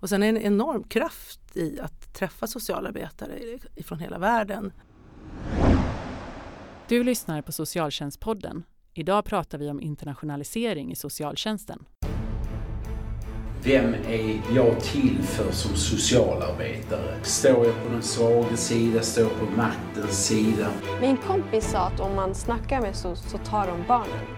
Och sen är det en enorm kraft i att träffa socialarbetare från hela världen. Du lyssnar på Socialtjänstpodden. Idag pratar vi om internationalisering i socialtjänsten. Vem är jag till för som socialarbetare? Står jag på den svaga sida? Står jag på maktens sida? Min kompis sa att om man snackar med SOS så tar de barnen.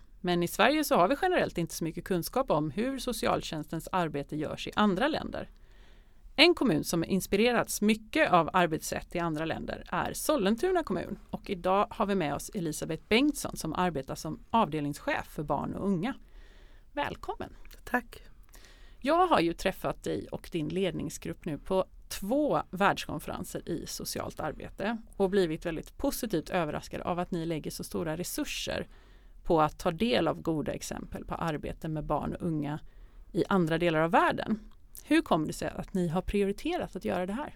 men i Sverige så har vi generellt inte så mycket kunskap om hur socialtjänstens arbete görs i andra länder. En kommun som inspirerats mycket av arbetssätt i andra länder är Sollentuna kommun och idag har vi med oss Elisabeth Bengtsson som arbetar som avdelningschef för barn och unga. Välkommen! Tack! Jag har ju träffat dig och din ledningsgrupp nu på två världskonferenser i socialt arbete och blivit väldigt positivt överraskad av att ni lägger så stora resurser på att ta del av goda exempel på arbete med barn och unga i andra delar av världen. Hur kommer det sig att ni har prioriterat att göra det här?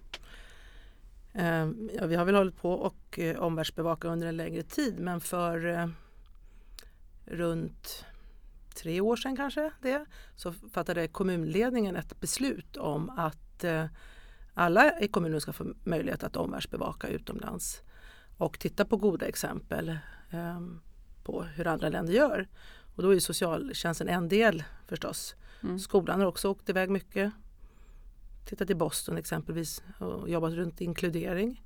Ehm, ja, vi har väl hållit på och eh, omvärldsbevaka under en längre tid men för eh, runt tre år sedan kanske det, så fattade kommunledningen ett beslut om att eh, alla i kommunen ska få möjlighet att omvärldsbevaka utomlands och titta på goda exempel ehm, på hur andra länder gör. Och då är socialtjänsten en del förstås. Mm. Skolan har också åkt iväg mycket. Tittat i Boston exempelvis och jobbat runt inkludering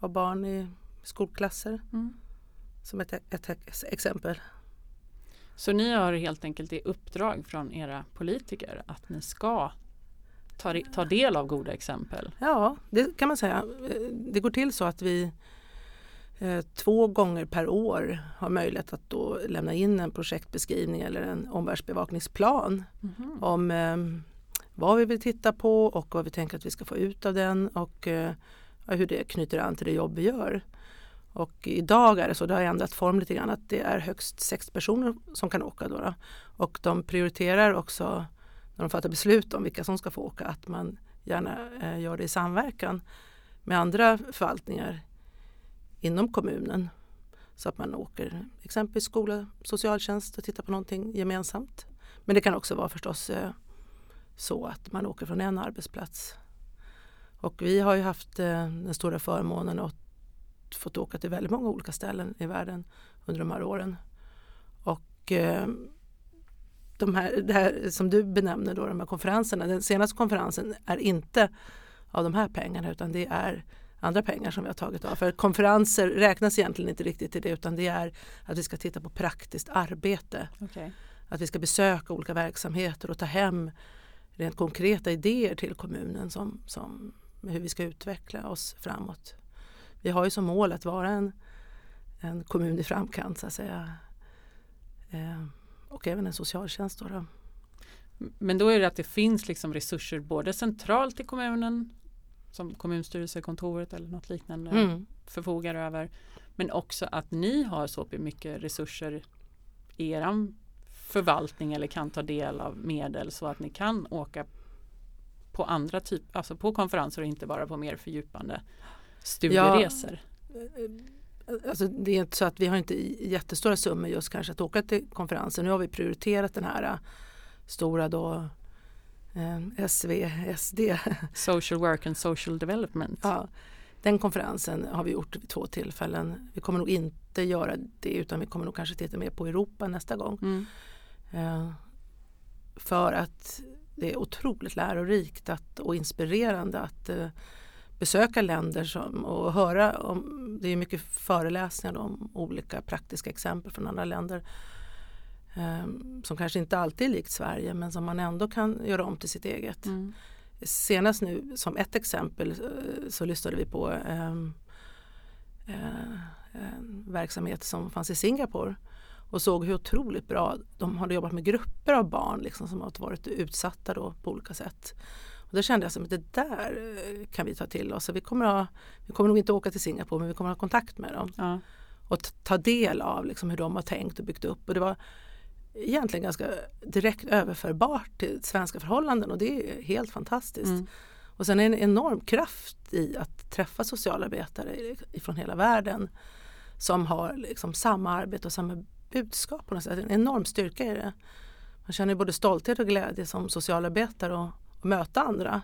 av barn i skolklasser. Mm. Som ett, ett, ett exempel. Så ni har helt enkelt i uppdrag från era politiker att ni ska ta, ta del av goda exempel? Ja, det kan man säga. Det går till så att vi två gånger per år har möjlighet att då lämna in en projektbeskrivning eller en omvärldsbevakningsplan mm. om eh, vad vi vill titta på och vad vi tänker att vi ska få ut av den och eh, hur det knyter an till det jobb vi gör. Och idag är det så, det har ändrat form lite grann, att det är högst sex personer som kan åka. Då, då. Och de prioriterar också när de fattar beslut om vilka som ska få åka att man gärna eh, gör det i samverkan med andra förvaltningar inom kommunen. Så att man åker exempelvis skola, socialtjänst och tittar på någonting gemensamt. Men det kan också vara förstås eh, så att man åker från en arbetsplats. Och vi har ju haft eh, den stora förmånen att fått åka till väldigt många olika ställen i världen under de här åren. Och eh, de här, det här som du benämner då, de här konferenserna, den senaste konferensen är inte av de här pengarna utan det är andra pengar som vi har tagit av. För konferenser räknas egentligen inte riktigt till det utan det är att vi ska titta på praktiskt arbete. Okay. Att vi ska besöka olika verksamheter och ta hem rent konkreta idéer till kommunen som, som hur vi ska utveckla oss framåt vi har ju som mål att vara en, en kommun i framkant så att säga. Eh, och även en socialtjänst. Då, då. Men då är det att det finns liksom resurser både centralt i kommunen som kommunstyrelsekontoret eller något liknande mm. förfogar över. Men också att ni har så mycket resurser i er förvaltning eller kan ta del av medel så att ni kan åka på andra typer, alltså på konferenser och inte bara på mer fördjupande studieresor? Ja, alltså det är inte så att vi har inte jättestora summor just kanske att åka till konferensen. Nu har vi prioriterat den här äh, stora då SVSD. Social Work and Social Development. Ja, den konferensen har vi gjort vid två tillfällen. Vi kommer nog inte göra det utan vi kommer nog kanske titta mer på Europa nästa gång. Mm. Eh, för att det är otroligt lärorikt att, och inspirerande att eh, besöka länder som, och höra om, det är mycket föreläsningar om olika praktiska exempel från andra länder som kanske inte alltid är likt Sverige men som man ändå kan göra om till sitt eget. Mm. Senast nu som ett exempel eh, så lyssnade vi på eh, en verksamhet som fanns i Singapore och såg hur otroligt bra de hade jobbat med grupper av barn liksom, som har varit utsatta då på olika sätt Och då kände jag att det där eh, kan vi ta till oss. Så vi, kommer ha, vi kommer nog inte åka till Singapore men vi kommer ha kontakt med dem. Ja. Och ta del av liksom hur de har tänkt och byggt upp. Och det var egentligen ganska direkt överförbart till svenska förhållanden och det är helt fantastiskt. Mm. Och sen en enorm kraft i att träffa socialarbetare från hela världen som har liksom samma arbete och samma budskap på något sätt. En enorm styrka i det. Man känner både stolthet och glädje som socialarbetare och, och möta andra.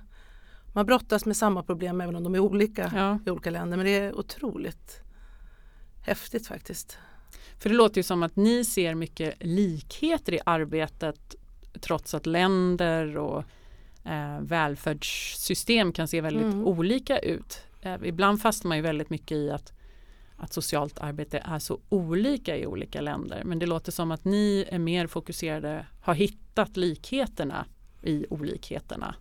Man brottas med samma problem även om de är olika Ja. i olika länder men det är otroligt häftigt faktiskt. För det låter ju som att ni ser mycket likheter i arbetet trots att länder och eh, välfärdssystem kan se väldigt Mm. olika ut. Eh, ibland fastnar man ju väldigt mycket i att, att socialt arbete är så olika i olika länder. Men det låter som att ni är mer fokuserade, har hittat likheterna i olikheterna.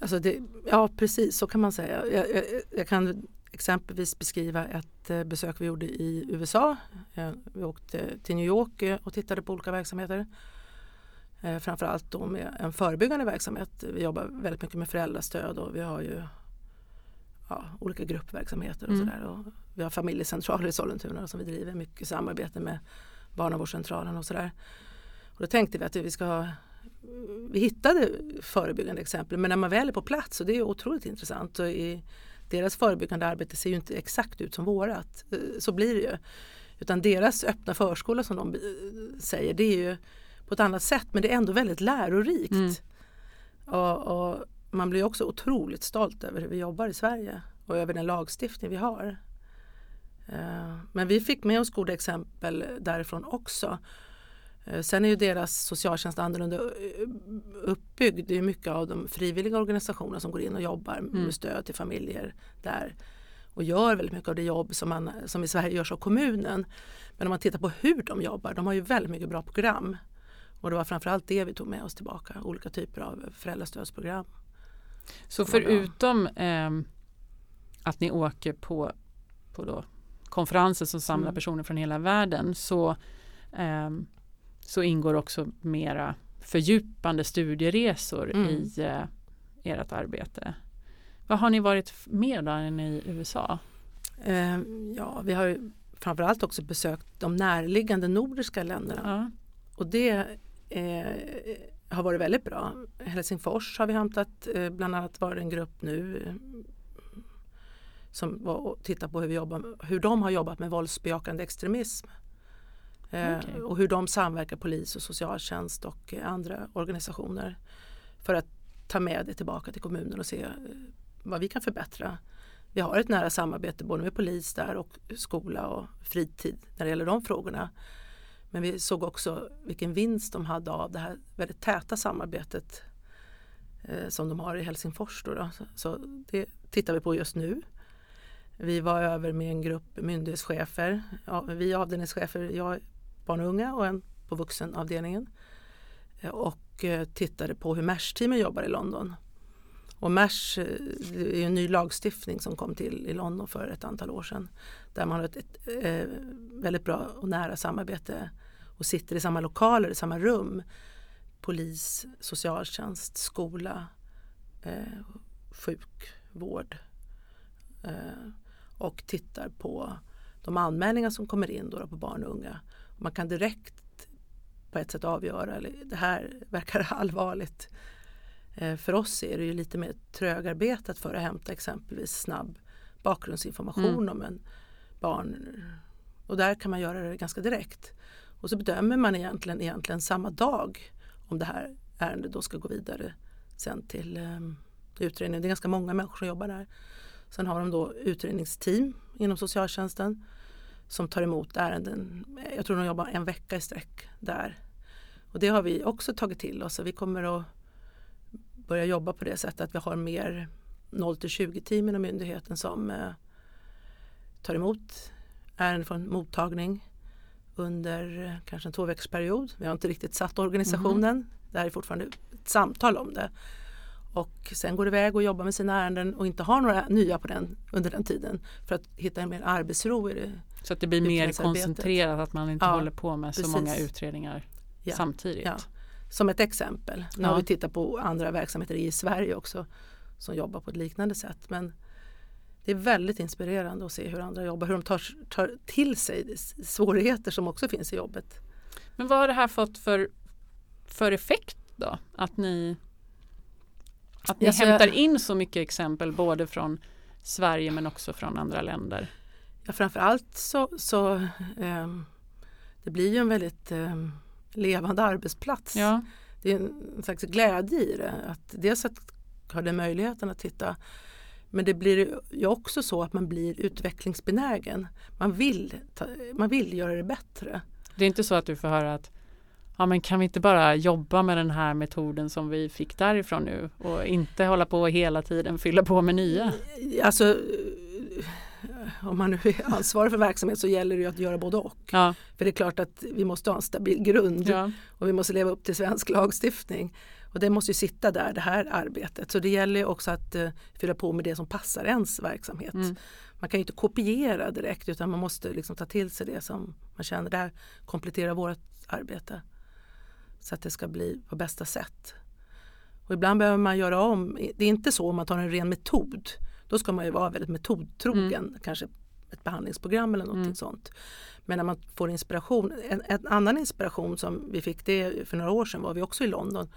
Alltså det, ja precis så kan man säga. Jag, jag, jag kan exempelvis beskriva ett eh, besök vi gjorde i USA. Eh, Vi åkte till New York eh, och tittade på olika verksamheter. Framförallt då med en förebyggande verksamhet. Vi jobbar väldigt mycket med föräldrastöd och vi har ju ja, olika gruppverksamheter och Mm. sådär. Vi har familjecentraler i Sollentuna som vi driver mycket samarbete med barnavårdscentralen och sådär. Och då tänkte vi att vi ska ha vi hittade förebyggande exempel men när man väl är på plats och det är otroligt intressant och i deras förebyggande arbete ser ju inte exakt ut som vårat. Eh, Så blir det ju. Utan deras öppna förskola som de eh, säger det är ju på ett annat sätt men det är ändå väldigt lärorikt. Mm. Och, och man blir också otroligt stolt över hur vi jobbar i Sverige och över den lagstiftning vi har. Eh, Men vi fick med oss goda exempel därifrån också. Eh, Sen är ju deras socialtjänst annorlunda eh, uppbyggd. Det är mycket av de frivilliga organisationerna som går in och jobbar med Mm. stöd till familjer där och gör väldigt mycket av det jobb som, man, som i Sverige görs av kommunen. Men om man tittar på hur de jobbar, de har ju väldigt mycket bra program. Och det var framförallt det vi tog med oss tillbaka, olika typer av föräldrastödsprogram. Så förutom ehm, att ni åker på, på då konferenser som samlar Mm. personer från hela världen så, ehm, så ingår också mera fördjupande studieresor Mm. i eh, ert arbete. Vad har ni varit med där i USA? Eh, ja, vi har framförallt också besökt de närliggande nordiska länderna. Ja. Och det eh, har varit väldigt bra. Helsingfors har vi hämtat, eh, bland annat var det en grupp nu som var och tittade på hur, vi jobbar, hur de har jobbat med våldsbejakande extremism. Eh, Okej. Och hur de samverkar polis och socialtjänst och eh, andra organisationer för att ta med det tillbaka till kommunen och se eh, vad vi kan förbättra. Vi har ett nära samarbete både med polis där och skola och fritid när det gäller de frågorna. Men vi såg också vilken vinst de hade av det här väldigt täta samarbetet som de har i Helsingfors. Då då. Så, det tittar vi på just nu. Vi var över med en grupp myndighetschefer. Ja, vi avdelningschefer, jag barn och unga och en på vuxenavdelningen. Eh, och eh, tittade på hur MERS-teamen jobbar i London. Och MERS eh, är en ny lagstiftning som kom till i London för ett antal år sedan. Där man har ett, ett väldigt bra och nära samarbete och sitter i samma lokaler, i samma rum. Polis, socialtjänst, skola, eh, sjukvård. Eh, och tittar på de anmälningar som kommer in då, då på barn och unga. Man kan direkt på ett sätt avgöra, eller det här verkar allvarligt. Eh, för oss är det ju lite mer trögarbetat för att hämta exempelvis snabb bakgrundsinformation Mm. om en barn. Och där kan man göra det ganska direkt. Och så bedömer man egentligen, egentligen samma dag om det här ärendet då ska gå vidare sen till eh, utredning. Det är ganska många människor som jobbar där. Sen har de då utredningsteam inom socialtjänsten som tar emot ärenden. Jag tror de jobbar en vecka i sträck där. Och det har vi också tagit till oss. Vi kommer att börja jobba på det sättet att vi har mer 0 till 20 team inom myndigheten som eh, tar emot ärenden från mottagning under eh, kanske en två veckors period. Vi har inte riktigt satt organisationen. Det här är fortfarande ett samtal om det. Och sen går iväg och jobbar med sina ärenden och inte har några nya på den, under den tiden för att hitta en mer arbetsro i det. Så att det blir mer koncentrerat, att man inte Ja, håller på med så precis. många utredningar Ja, samtidigt. ja. Som ett exempel. Nu har vi tittat på andra verksamheter i Sverige också som jobbar på ett liknande sätt. Men det är väldigt inspirerande att se hur andra jobbar, hur de tar, tar till sig svårigheter som också finns i jobbet. Men vad har det här fått för, för effekt då? Att ni, att ni Ja, så- hämtar in så mycket exempel både från Sverige men också från andra länder. Ja, framförallt så, så ehm, det blir ju en väldigt ehm, levande arbetsplats. Ja, Det är en slags glädje i det. Att dels att ha den möjligheten att titta men det blir ju också så att man blir utvecklingsbenägen. Man vill, ta, man vill göra det bättre. det är inte så att du får höra att ja, men kan vi inte bara jobba med den här metoden som vi fick därifrån nu och inte hålla på hela tiden fylla på med nya. Alltså, om man nu är ansvarig för verksamhet så gäller det ju att göra både och. Ja, För det är klart att vi måste ha en stabil grund ja, och vi måste leva upp till svensk lagstiftning. Och det måste ju sitta där, det här arbetet. Så det gäller ju också att uh, fylla på med det som passar ens verksamhet. Mm. Man kan ju inte kopiera direkt utan man måste liksom ta till sig det som man känner där kompletterar vårt arbete. Så att det ska bli på bästa sätt. Och ibland behöver man göra om. Det är inte så om man tar en ren metod. Då ska man ju vara väldigt metodtrogen. Kanske ett behandlingsprogram eller något Mm. sånt. Men när man får inspiration. En, en annan inspiration som vi fick det för några år sedan var vi också i London och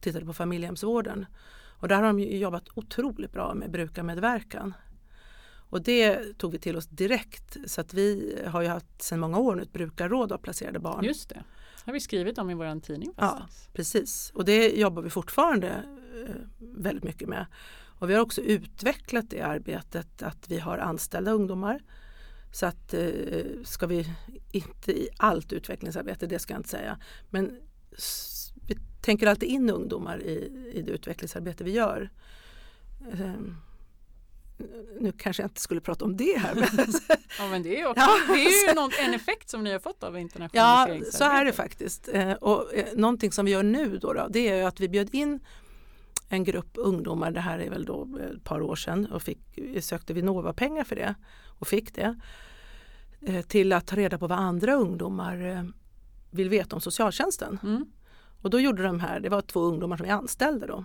tittade på familjehemsvården. Och där har de jobbat otroligt bra med brukarmedverkan. Och det tog vi till oss direkt så att vi har ju haft sedan många år nu ett brukarråd av placerade barn. just det. har vi skrivit om i vår tidning. Ja. faktiskt. Precis, och det jobbar vi fortfarande eh, väldigt mycket med. Och vi har också utvecklat det arbetet att vi har anställda ungdomar. Så att eh, ska vi inte i allt utvecklingsarbete, det ska jag inte säga. Men vi tänker alltid in ungdomar i, i det utvecklingsarbete vi gör. Eh, nu kanske jag inte skulle prata om det här. Men Ja, men det är, också, Ja. det är ju någon, en effekt som ni har fått av Ja, internationaliseringsarbetet. så är det faktiskt. Eh, och eh, någonting som vi gör nu då, då det är ju att vi bjöd in en grupp ungdomar, det här är väl då ett par år sedan och fick, vi sökte Vinnova-pengar för det och fick det. eh, Till att ta reda på vad andra ungdomar eh, vill veta om socialtjänsten. Mm. Och då gjorde de här, det var två ungdomar som vi anställde då.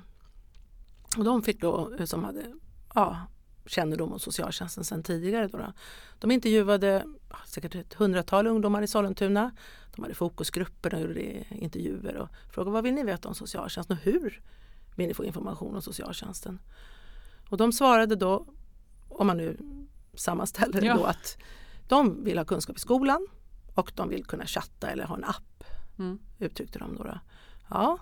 Och de fick då, eh, som hade ja, kännedom om socialtjänsten sedan tidigare. Då då. De intervjuade säkert ett hundratal ungdomar i Sollentuna. De hade fokusgrupper och gjorde intervjuer och frågade vad vill ni veta om socialtjänsten och hur vill ni få information om socialtjänsten? Och de svarade då, om man nu sammanställer det Ja. då, att de vill ha kunskap i skolan och de vill kunna chatta eller ha en app Mm. uttryckte de då. Ja.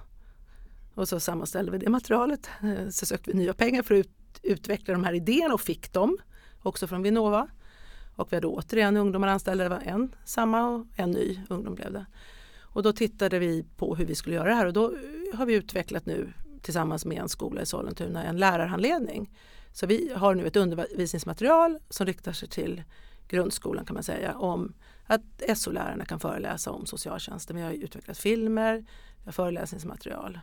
Och så sammanställde vi det materialet. Så sökte vi nya pengar för att ut, utveckla de här idéerna och fick dem också från Vinnova. Och vi hade återigen ungdomar anställda, det var en samma och en ny ungdom blev det. Och då tittade vi på hur vi skulle göra det här och då har vi utvecklat nu tillsammans med en skola i Sollentuna en lärarhandledning. Så vi har nu ett undervisningsmaterial som riktar sig till grundskolan kan man säga om att SO-lärarna kan föreläsa om socialtjänsten. Vi har utvecklat filmer, vi har föreläsningsmaterial.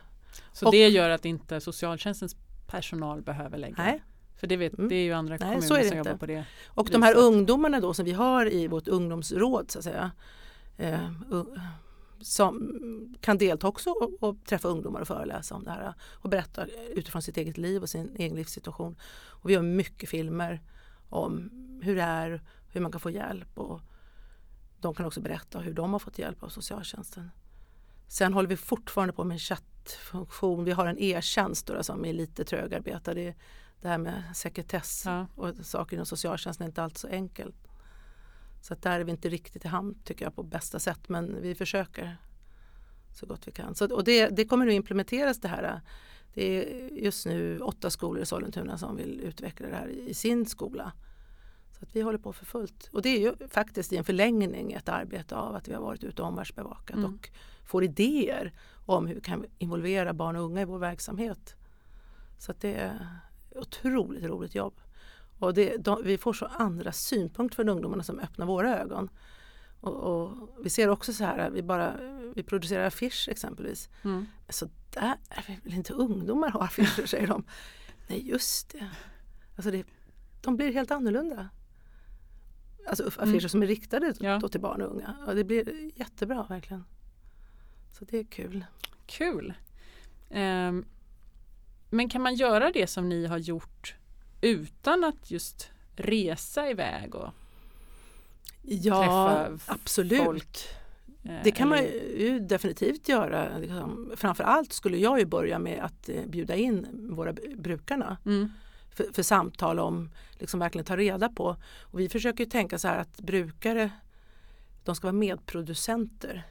Så Och- det gör att inte socialtjänstens personal behöver lägga. Nej. För det, vet, Mm. det är ju andra Nej, kommuner som inte. jobbar på det. Och de här ungdomarna då som vi har i vårt ungdomsråd så att säga eh, som kan delta också och, och träffa ungdomar och föreläsa om det här och berätta utifrån sitt eget liv och sin egen livssituation. Och vi gör mycket filmer om hur det är, hur man kan få hjälp och de kan också berätta hur de har fått hjälp av socialtjänsten. Sen håller vi fortfarande på med en chattfunktion. Vi har en e-tjänst som är lite trögarbetad. Det, det här med sekretess Ja. och saker inom socialtjänsten är inte alltid så enkelt. Så att där är vi inte riktigt i hamn tycker jag på bästa sätt men vi försöker så gott vi kan. Så, och det, det kommer nu implementeras det här. Det är just nu åtta skolor i Sollentuna som vill utveckla det här i sin skola. Så att vi håller på för fullt. Och det är ju faktiskt i en förlängning ett arbete av att vi har varit ute och omvärldsbevakat Mm. och får idéer om hur vi kan involvera barn och unga i vår verksamhet. Så att det är otroligt roligt jobb. Och det, de, vi får så andra synpunkter från ungdomarna som öppnar våra ögon. Och, och vi ser också så här, vi, bara, vi producerar affisch exempelvis. Mm. Så där vill inte ungdomar ha affischer säger de. Nej just det. Alltså det de blir helt annorlunda. Alltså affischer Mm. som är riktade Ja. till barn och unga. Och det blir jättebra verkligen. Så det är kul. Kul! Ehm, men kan man göra det som ni har gjort utan att just resa iväg och Ja, träffa absolut. folk? Eh, Det kan man ju definitivt göra. Liksom. Framförallt skulle jag ju börja med att eh, bjuda in våra brukarna Mm. för, för samtal om, liksom verkligen ta reda på. Och vi försöker ju tänka så här att brukare, de ska vara medproducenter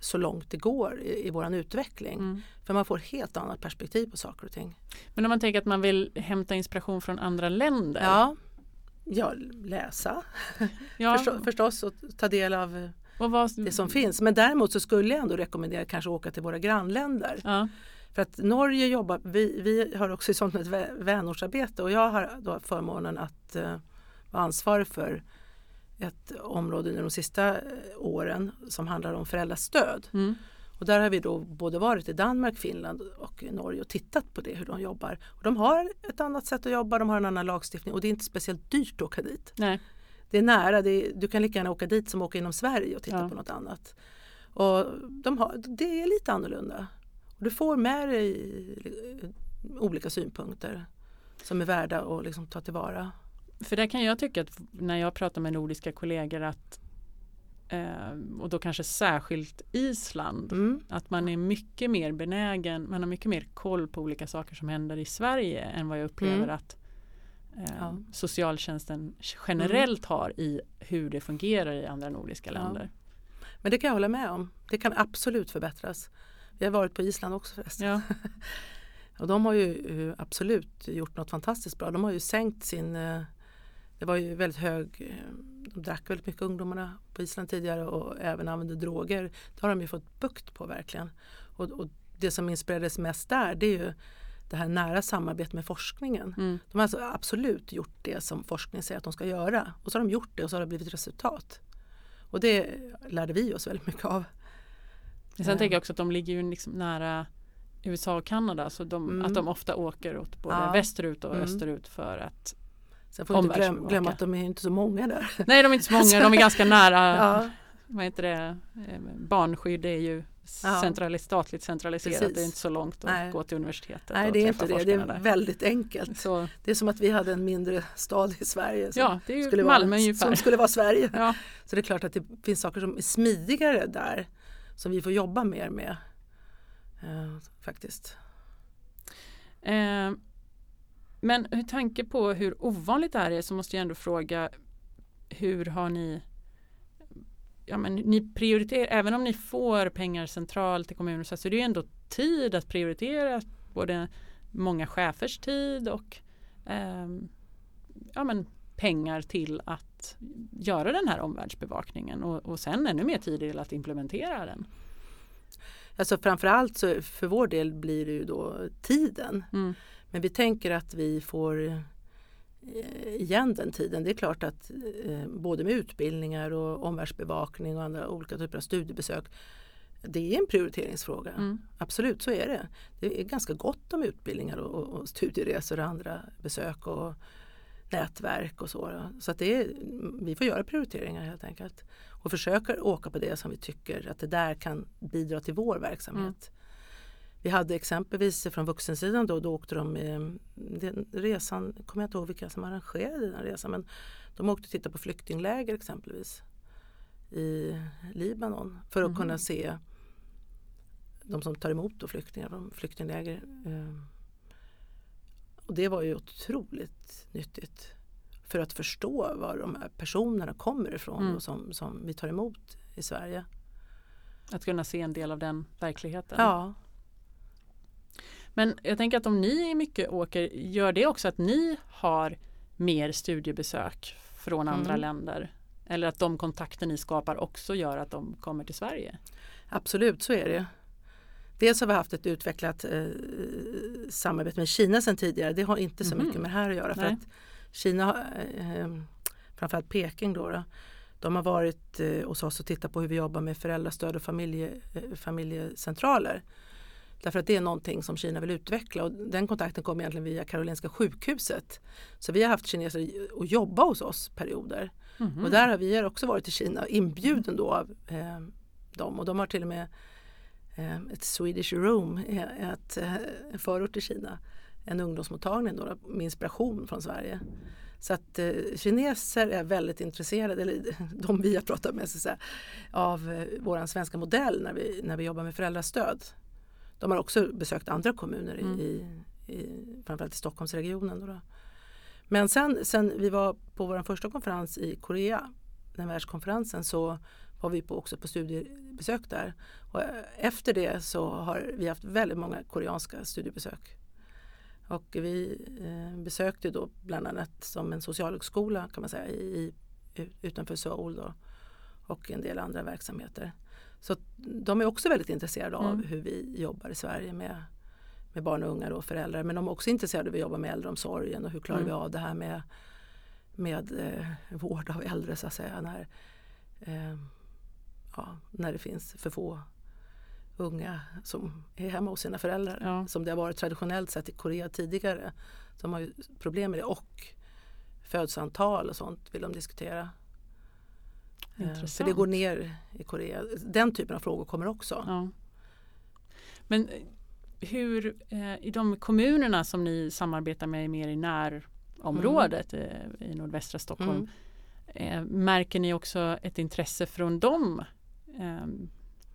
så långt det går i, i våran utveckling. Mm. För man får helt annat perspektiv på saker och ting. Men om man tänker att man vill hämta inspiration från andra länder? Ja, ja läsa Ja, förstå, förstås och ta del av eh, vad, det som finns. Men däremot så skulle jag ändå rekommendera kanske åka till våra grannländer. Ja, För att Norge jobbar, vi, vi har också sånt ett vä- vänortsarbete och jag har då förmånen att eh, vara ansvarig för ett område de sista eh, åren som handlar om föräldrastöd. mm. Och där har vi då både varit i Danmark, Finland och Norge och tittat på det, hur de jobbar. Och de har ett annat sätt att jobba, de har en annan lagstiftning och det är inte speciellt dyrt att åka dit. Nej. Det är nära, det är, du kan lika gärna åka dit som åka inom Sverige och titta Ja. på något annat. Och de har, det är lite annorlunda. Och du får med dig eh, olika synpunkter som är värda att liksom ta tillvara. För där kan jag tycka att när jag pratar med nordiska kollegor att eh, och då kanske särskilt Island Mm. att man är mycket mer benägen, man har mycket mer koll på olika saker som händer i Sverige än vad jag upplever Mm. att eh, Ja. socialtjänsten generellt har i hur det fungerar i andra nordiska Ja. länder. Men det kan jag hålla med om. Det kan absolut förbättras. Vi har varit på Island också förresten. Ja. Och de har ju eh, absolut gjort något fantastiskt bra. De har ju sänkt sin... Det var ju väldigt hög... eh, De drack väldigt mycket ungdomarna på Island tidigare och även använde droger. Det har de ju fått bukt på verkligen. Och, och det som inspirerades mest där det är ju det här nära samarbetet med forskningen. Mm. De har alltså absolut gjort det som forskningen säger att de ska göra. Och så har de gjort det och så har det blivit resultat. Och det lärde vi oss väldigt mycket av. Sen Eh. tänker jag också att de ligger ju liksom nära USA och Kanada så de, Mm. att de ofta åker åt både Ja. västerut och Mm. österut för att Sen får inte glöm, glömma att de är inte så många där. Nej de är inte så många, de är ganska nära Ja, vad heter det, eh, barnskydd är ju centralis, statligt centraliserat. Precis. Det är inte så långt att Nej. gå till universitetet nej det är inte det. Det är där. väldigt enkelt. Så, Det är som att vi hade en mindre stad i Sverige som, ja, skulle, Malmö vara, ungefär. som skulle vara Sverige. Ja, Så det är klart att det finns saker som är smidigare där som vi får jobba mer med. Eh, faktiskt. eh, men med tanke på hur ovanligt det här är så måste jag ändå fråga hur har ni Ja, men ni prioriterar, även om ni får pengar centralt till kommuner så är det ju ändå tid att prioritera både många chefers tid och ehm, ja, men pengar till att göra den här omvärldsbevakningen och, och sen ännu mer tid till att implementera den. Alltså framförallt så för vår del blir det ju då tiden. Mm. Men vi tänker att vi får eh, igen den tiden. Det är klart att eh, både med utbildningar och omvärldsbevakning och andra olika typer av studiebesök det är en prioriteringsfråga. Mm. Absolut, så är det. Det är ganska gott om utbildningar och, och, studieresor och andra besök och nätverk och så. Så att det är, vi får göra prioriteringar helt enkelt. Och försöker åka på det som vi tycker att det där kan bidra till vår verksamhet. Vi hade exempelvis från vuxensidan då, då åkte de eh, den resan, kommer jag inte ihåg vilka som arrangerade den resan, men de åkte och tittade på flyktingläger exempelvis i Libanon för att Mhm. kunna se de som tar emot då flyktingar från flyktingläger. eh. Och det var ju otroligt nyttigt för att förstå var de här personerna kommer ifrån Mm. och som, som vi tar emot i Sverige. Att kunna se en del av den verkligheten. Ja, Men jag tänker att om ni mycket åker, gör det också att ni har mer studiebesök från andra Mm. länder? Eller att de kontakter ni skapar också gör att de kommer till Sverige? Absolut, så är det. Dels har vi haft ett utvecklat eh, samarbete med Kina sedan tidigare. Det har inte så Mhm. mycket med det här att göra. För att Kina, har, eh, framförallt Peking då, då de har varit eh, hos oss och tittat på hur vi jobbar med föräldrastöd och familje, eh, familjecentraler. Därför att det är någonting som Kina vill utveckla och den kontakten kom egentligen via Karolinska sjukhuset. Så vi har haft kineser att jobba hos oss perioder. Mhm. Och där har vi också varit i Kina inbjuden då av eh, dem och de har till och med eh, ett Swedish Room, eh, ett, eh, en förort i Kina. En ungdomsmottagning då, med inspiration från Sverige. Så att eh, kineser är väldigt intresserade, eller de vi har pratat med, så säga, av eh, vår svenska modell när vi, när vi jobbar med föräldrastöd. De har också besökt andra kommuner Mm. i, i, framförallt i Stockholmsregionen. Då då. Men sen, sen vi var på vår första konferens i Korea, den världskonferensen, så var vi på, också på studiebesök där. Och eh, efter det så har vi haft väldigt många koreanska studiebesök. Och vi eh, besökte då bland annat som en socialhögskola kan man säga i, i, utanför Seoul då, och en del andra verksamheter. Så de är också väldigt intresserade av Mm. hur vi jobbar i Sverige med, med barn och unga och föräldrar. Men de är också intresserade av hur vi jobbar med äldreomsorgen och hur klarar Mm. vi av det här med, med eh, vård av äldre så att säga. När, eh, ja, när det finns för få unga som är hemma hos sina föräldrar. Ja. Som det har varit traditionellt sett i Korea tidigare. De har ju problem med det och födselseantal och sånt vill de diskutera. Eh, För det Intressant. går ner i Korea. Den typen av frågor kommer också. Ja. Men eh, hur eh, i de kommunerna som ni samarbetar med mer i närområdet eh, i nordvästra Stockholm Mm. märker ni också ett intresse från dem? Eh,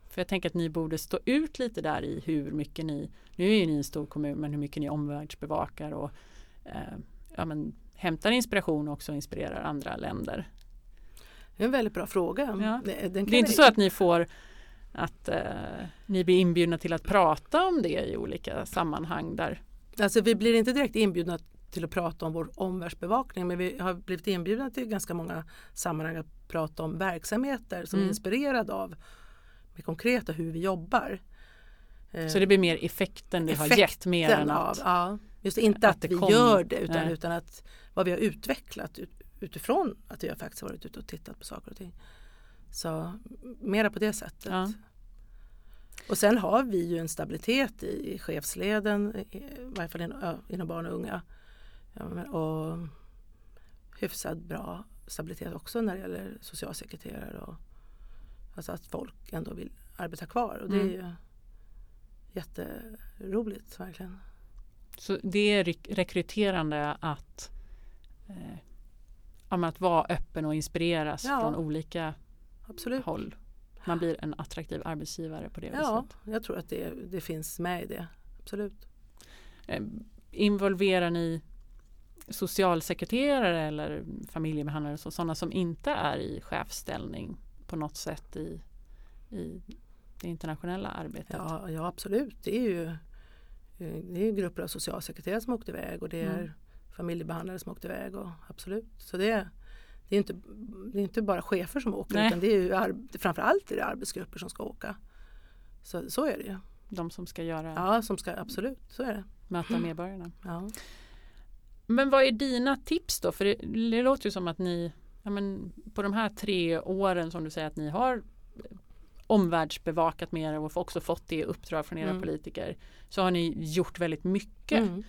för jag tänker att ni borde stå ut lite där i hur mycket ni, nu är ju ni en stor kommun, men hur mycket ni omvärldsbevakar och ja, men, hämtar inspiration och också inspirerar andra länder. Det är en väldigt bra fråga. Ja. Det, kan Det är inte så att ni får att eh, ni blir inbjudna till att prata om det i olika sammanhang där. Alltså vi blir inte direkt inbjudna till att prata om vår omvärldsbevakning men vi har blivit inbjudna till ganska många sammanhang att prata om verksamheter som Mm. är inspirerade av med konkreta hur vi jobbar. Eh, Så det blir mer effekten det har gett mer än av, att ja, just inte att att, vi kom- gör det utan, Nej. utan att vad vi har utvecklat ut, utifrån att har faktiskt varit ute och tittat på saker och ting. Så mera på det sättet. Ja. Och sen har vi ju en stabilitet i, i chefsleden, i, i varje fall inom, barn och unga. Ja, men, och hyfsat bra stabilitet också när det gäller socialsekreterare och alltså att folk ändå vill arbeta kvar och det är Mm. ju jätteroligt verkligen. så det är rek- rekryterande att eh, ja, men att vara öppen och inspireras Ja. från olika Absolut. håll. Man blir en attraktiv arbetsgivare på det Ja, viset. jag tror att det, det finns med i det. Absolut. Eh, involverar ni socialsekreterare eller familjebehandlare och sådana som inte är i chefsställning på något sätt i, i det internationella arbetet? Ja, ja absolut. Det är ju det är grupper av socialsekreterare som åkte iväg och det är Mm. Familjebehandlare som åkte iväg. Och, absolut. Så det, är- det, är inte, det är inte bara chefer som åker Nej. utan det är ju ar- framförallt är det arbetsgrupper som ska åka. Så, så är det ju. De som ska göra, Ja, som ska, absolut. Så är det. möta medborgarna. Ja. Men vad är dina tips då? För det, det låter ju som att ni ja, men på de här tre åren som du säger att ni har omvärldsbevakat mer och också fått det uppdrag från era Mm. politiker så har ni gjort väldigt mycket. Mm.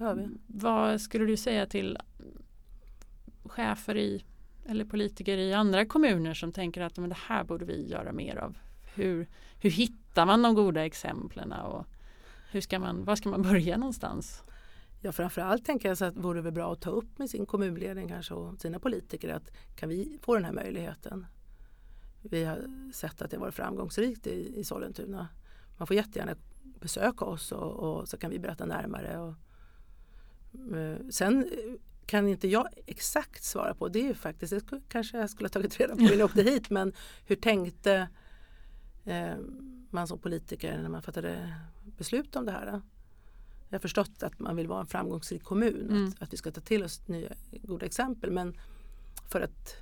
Det har vi. Vad skulle du säga till chefer i eller politiker i andra kommuner som tänker att men det här borde vi göra mer av? Hur, hur hittar man de goda exemplen och hur ska man, var ska man börja någonstans? Ja, framförallt tänker jag så att det vore väl bra att ta upp med sin kommunledning kanske och sina politiker att kan vi få den här möjligheten? Vi har sett att det har varit framgångsrikt i, i Sollentuna. Man får jättegärna besöka oss och, och så kan vi berätta närmare. Och, sen eh, kan inte jag exakt svara på, det är ju faktiskt, det kanske jag skulle ha tagit reda på innan jag åkte hit, men hur tänkte eh, man som politiker när man fattade beslut om det här? Jag har förstått att man vill vara en framgångsrik kommun, Mm. att, att vi ska ta till oss nya goda exempel. Men för att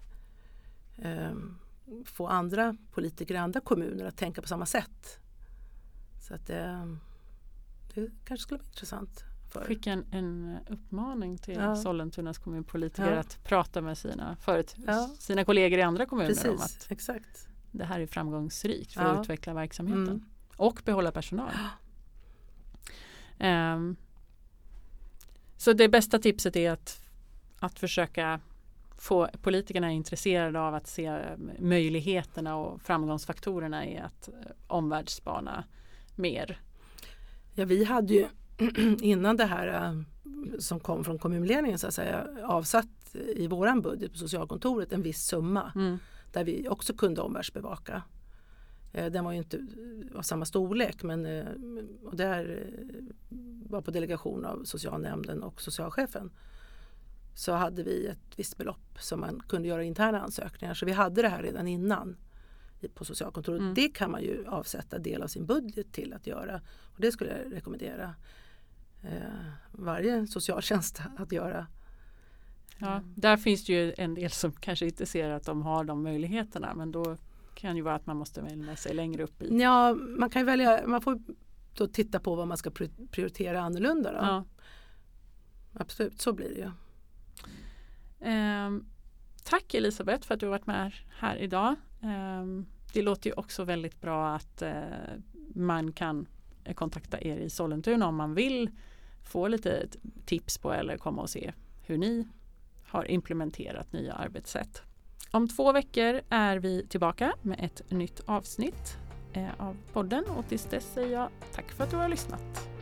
eh, få andra politiker i andra kommuner att tänka på samma sätt. Så att eh, det kanske skulle vara intressant. För. Skicka en, en uppmaning till Ja. Sollentunas kommunpolitiker Ja. att prata med sina, förut, Ja. sina kollegor i andra kommuner om Precis, att exakt. det här är framgångsrikt för Ja. att utveckla verksamheten Mm. och behålla personal. Ehm, så det bästa tipset är att, att försöka få politikerna intresserade av att se möjligheterna och framgångsfaktorerna i att eh, omvärldsspana mer? Ja, vi hade ju innan det här äh, som kom från kommunledningen så att säga avsatt i våran budget på socialkontoret en viss summa Mm. där vi också kunde omvärldsbevaka. Eh, Den var ju inte av samma storlek men eh, och där eh, var på delegation av socialnämnden och socialchefen så hade vi ett visst belopp som man kunde göra interna ansökningar. Så vi hade det här redan innan på socialkontoret. Mm. Det kan man ju avsätta del av sin budget till att göra. Och det skulle jag rekommendera eh, varje socialtjänst att göra. Ja, där finns det ju en del som kanske inte ser att de har de möjligheterna men då kan ju vara att man måste välja sig längre upp i. Ja, man kan ju välja, man får då titta på vad man ska pri- prioritera annorlunda. Då. Ja. Absolut, så blir det ju. Ehm, tack Elisabeth för att du har varit med här idag. Ehm, det låter ju också väldigt bra att eh, man kan eh, Eh, kontakta er i Sollentuna om man vill få lite tips på eller komma och se hur ni har implementerat nya arbetssätt. Om två veckor är vi tillbaka med ett nytt avsnitt eh, av podden och tills dess säger jag tack för att du har lyssnat.